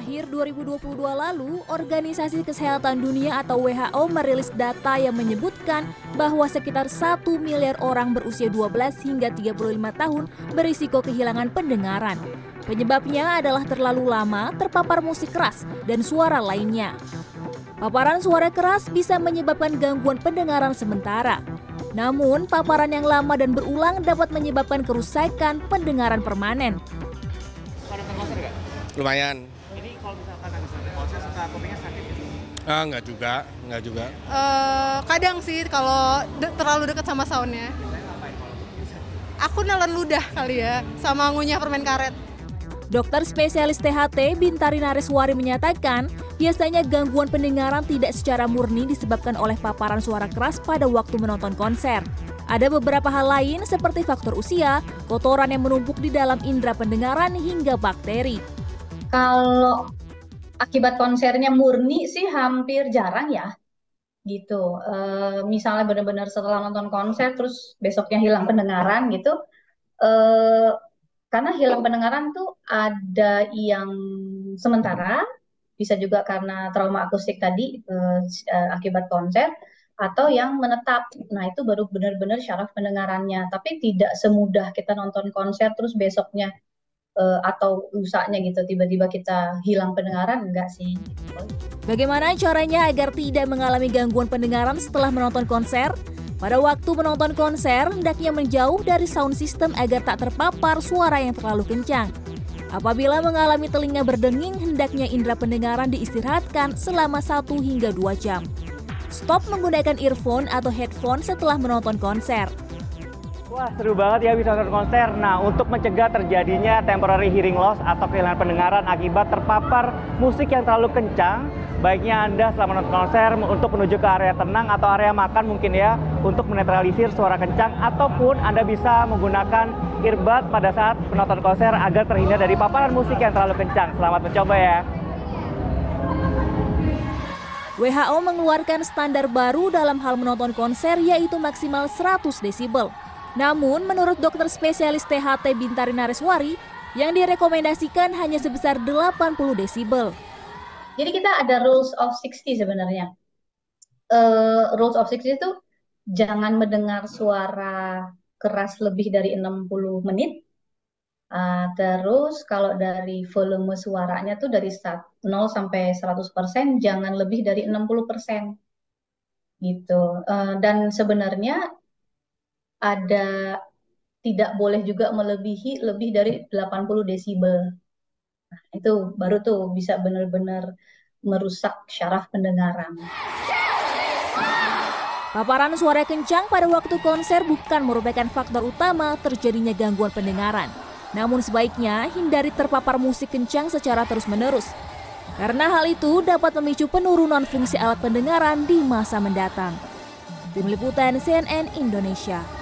Akhir 2022 lalu, Organisasi Kesehatan Dunia atau WHO merilis data yang menyebutkan bahwa sekitar 1 miliar orang berusia 12 hingga 35 tahun berisiko kehilangan pendengaran. Penyebabnya adalah terlalu lama terpapar musik keras dan suara lainnya. Paparan suara keras bisa menyebabkan gangguan pendengaran sementara. Namun, paparan yang lama dan berulang dapat menyebabkan kerusakan pendengaran permanen. Lumayan. Ini kalau misalkan habis nonton konser suka kupingnya sakit gitu? Ah, enggak juga, enggak juga. Eh, kadang sih kalau de- terlalu dekat sama soundnya. Aku nelen ludah kali ya, sama ngunyah permen karet. Dokter spesialis THT Bintari Nareswari menyatakan, biasanya gangguan pendengaran tidak secara murni disebabkan oleh paparan suara keras pada waktu menonton konser. Ada beberapa hal lain seperti faktor usia, kotoran yang menumpuk di dalam indera pendengaran hingga bakteri. Kalau akibat konsernya murni sih hampir jarang ya, gitu. Eh, misalnya benar-benar setelah nonton konser terus besoknya hilang pendengaran gitu. Eh, karena hilang pendengaran tuh ada yang sementara, bisa juga karena trauma akustik tadi eh, akibat konser, atau yang menetap. Nah itu baru benar-benar syaraf pendengarannya. Tapi tidak semudah kita nonton konser terus besoknya eh, atau lusanya gitu tiba-tiba kita hilang pendengaran enggak sih Bagaimana caranya agar tidak mengalami gangguan pendengaran setelah menonton konser? Pada waktu menonton konser, hendaknya menjauh dari sound system agar tak terpapar suara yang terlalu kencang. Apabila mengalami telinga berdenging, hendaknya indera pendengaran diistirahatkan selama 1 hingga 2 jam. Stop menggunakan earphone atau headphone setelah menonton konser. Wah seru banget ya bisa nonton konser. Nah untuk mencegah terjadinya temporary hearing loss atau kehilangan pendengaran akibat terpapar musik yang terlalu kencang, baiknya Anda setelah menonton konser untuk menuju ke area tenang atau area makan mungkin ya untuk menetralisir suara kencang ataupun Anda bisa menggunakan earbud pada saat menonton konser agar terhindar dari paparan musik yang terlalu kencang. Selamat mencoba ya. WHO mengeluarkan standar baru dalam hal menonton konser yaitu maksimal 100 desibel. Namun, menurut dokter spesialis THT Bintari Nareswari, yang direkomendasikan hanya sebesar 80 desibel. jadi kita ada rules of 60 sebenarnya. Eh, rules of 60 itu jangan mendengar suara keras lebih dari 60 menit. Ah, terus kalau dari volume suaranya tuh dari sat- 0 sampai 100% jangan lebih dari 60% gitu. Eh, dan sebenarnya ada tidak boleh juga melebihi lebih dari 80 desibel. Nah, itu baru tuh bisa benar-benar merusak syaraf pendengaran. Paparan suara kencang pada waktu konser bukan merupakan faktor utama terjadinya gangguan pendengaran. Namun sebaiknya hindari terpapar musik kencang secara terus-menerus. Karena hal itu dapat memicu penurunan fungsi alat pendengaran di masa mendatang. Tim Liputan CNN Indonesia